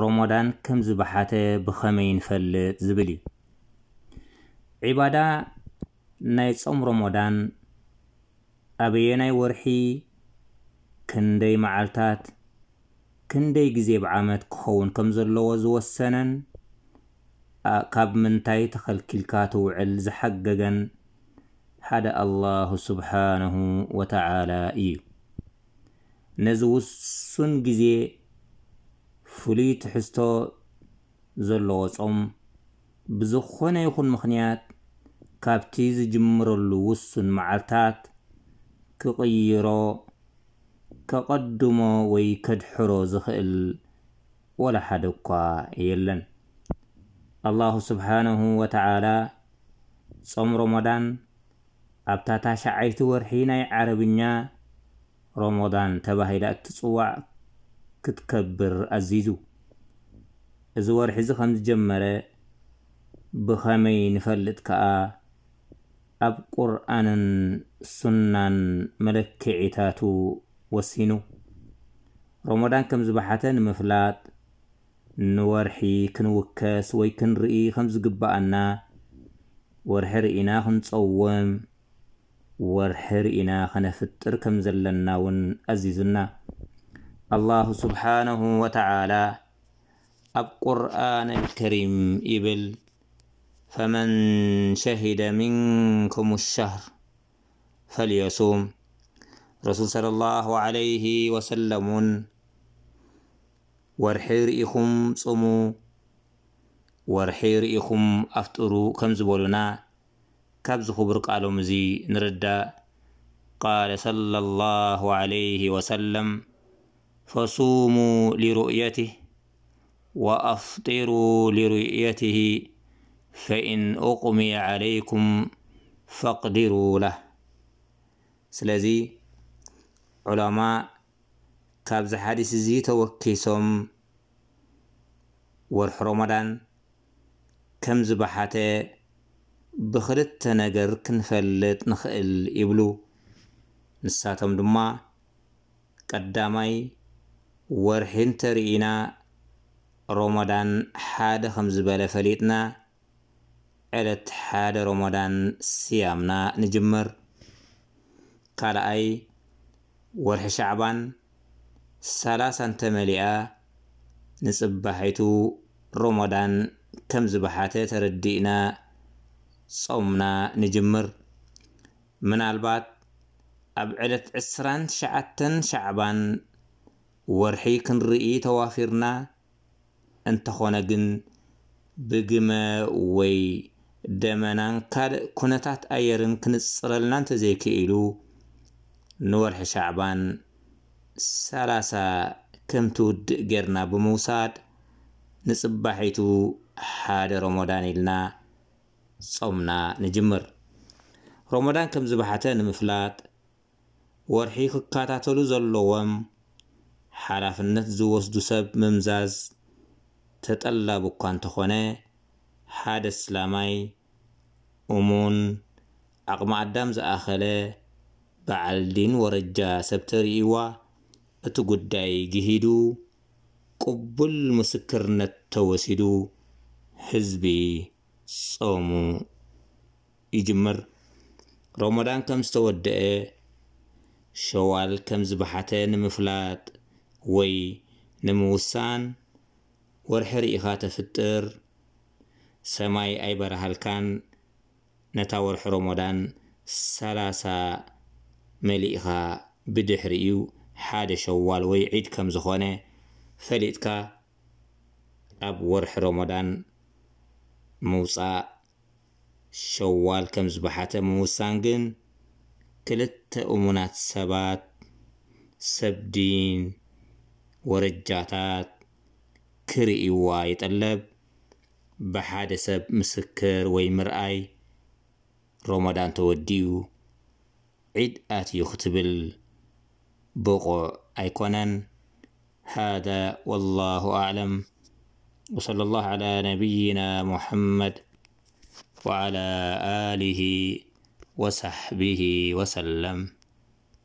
ሮሞዳን ከም ዝበሓተ ብኸመይ ንፈልጥ ዝብል እዩ። ዒባዳ ናይ ጾም ሮሞዳን ኣበየናይ ወርሒ፣ ክንደይ መዓልታት፣ ክንደይ ግዜ ብ ዓመት ክኸውን ከም ዘለዎ ዝወሰነን ካብ ምንታይ ተኸልኪልካ ትውዕል ዝሓገገን ሓደ ኣላሁ ሱብሓነሁ ወተዓላ እዩ። ነዚ ውሱን ግዜ ፍሉይ ትሕዝቶ ዘለዎ ጾም ብዝኾነ ይኹን ምኽንያት ካብቲ ዝጅምረሉ ውሱን መዓልታት ክቕይሮ፣ ከቐድሞ ወይ ከድሕሮ ዝኽእል ወላ ሓደ'ኳ የለን። ኣላሁ ስብሓነሁ ወተዓላ ጾም ሮሞዳን ኣብታ ታሽዓይቲ ወርሒ ናይ ዓረብኛ ሮሞዳን ተባሂላ እትጽዋዕ ክትከብር ኣዚዙ። እዚ ወርሒ'ዚ ከም ዝጀመረ ብኸመይ ንፈልጥ ከኣ ኣብ ቁርኣንን ሱናን መለክዒታቱ ወሲኑ። ሮሞዳን ከም ዝበሓተ ንምፍላጥ ንወርሒ ክንውከስ ወይ ክንርኢ ከም ዝግብኣና፣ ወርሒ ርኢና ክንጸውም፣ ወርሒ ርኢና ከነፍጥር ከም ዘለና ውን ኣዚዙና። ኣላሁ ሱብሓነሁ ወተዓላ ኣብ ቁርኣነል ከሪም ይብል፣ ፈመን ሸሂደ ሚንኩሙሸህር ፈልየሱም። ረሱል ሰለላሁ ዓለይሂ ወሰለም ውን፣ ወርሒ ርኢኹም ጹሙ ወርሒ ርኢኹም ኣፍጥሩ ከም ዝበሉና ካብዚ ክቡር ቃሎም እዚ ንርዳእ ቃለ ሰለላሁ ዓለይሂ ወሰለም ፈሱሙ ሊሩእየቲህ ወኣፍጢሩ ሊሩእየቲሂ ፈኢን ኡቅምየ ዓለይኩም ፈቅዲሩ ለህ ስለዚ ዑለማእ ካብዚ ሓዲስ እዚ ተወኪሶም ወርሒ ሮሞዳን ከም ዝበሓተ ብኽልተ ነገር ክንፈልጥ ንኽእል ይብሉ። ንሳቶም ድማ ቀዳማይ ወርሒ እንተርኢና ሮሞዳን ሓደ ከም ዝበለ ፈሊጥና ዕለት ሓደ ሮሞዳን ስያምና ንጅምር። ካልኣይ ወርሒ ሻዕባን ሰላሳ እንተመሊኣ ንጽባሒቱ ሮሞዳን ከም ዝበሓተ ተረዲእና ጾምና ንጅምር። ምናልባት ኣብ ዕለት ዕስራን ትሽዓተን ሻዕባን ወርሒ ክንርኢ ተዋፊርና። እንተኾነ ግን ብግመ ወይ ደመናን ካልእ ኩነታት ኣየርን ክንጽረልና እንተዘይክኢሉ፣ ንወርሒ ሻዕባን ሰላሳ ከም ትውድእ ጌርና ብምውሳድ ንጽባሒቱ ሓደ ሮሞዳን ኢልና ጾምና ንጅምር። ሮሞዳን ከም ዝበሓተ ንምፍላጥ፣ ወርሒ ክከታተሉ ዘለዎም ሓላፍነት ዝወስዱ ሰብ ምምዛዝ ተጠላቢ እኳ እንተኾነ ሓደ ኣስላማይ እሙን ዓቕሚ ኣዳም ዝኣኸለ በዓል ዲን ወረጃ ሰብ ተርእዩዋ እቲ ጉዳይ ግሂዱ ቅቡል ምስክርነት ተወሲዱ ህዝቢ ጾሙ ይጅምር። ሮሞዳን ከም ዝተወደኣ ሸዋል ከም ዝበሓተ ንምፍላጥ ወይ ንምውሳን ወርሒ ርኢኻ ተፍጥር። ሰማይ ኣይበረሃልካን ነታ ወርሒ ሮሞዳን ሰላሳ መሊእኻ ብድሕሪኡ ሓደ ሸዋል ወይ ዒድ ከም ዝኾነ ፈሊጥካ ኣብ ወርሒ ሮሞዳን ምውጻእ ሸዋል ከም ዝበሓተ ምውሳን ግን ክልተ እሙናት ሰባት ሰብ ዲን ወረጃታት ክርእይዋ ይጥለብ ብሓደ ሰብ ምስክር ወይ ምርኣይ ሮሞዳን ተወዲኡ ዒድ ኣትዩ ክትብል ብቑዕ ኣይኮነን هذا والله اعلም وصلى الله على ነብيናا محመድ وعلى አله وصحبه وسلم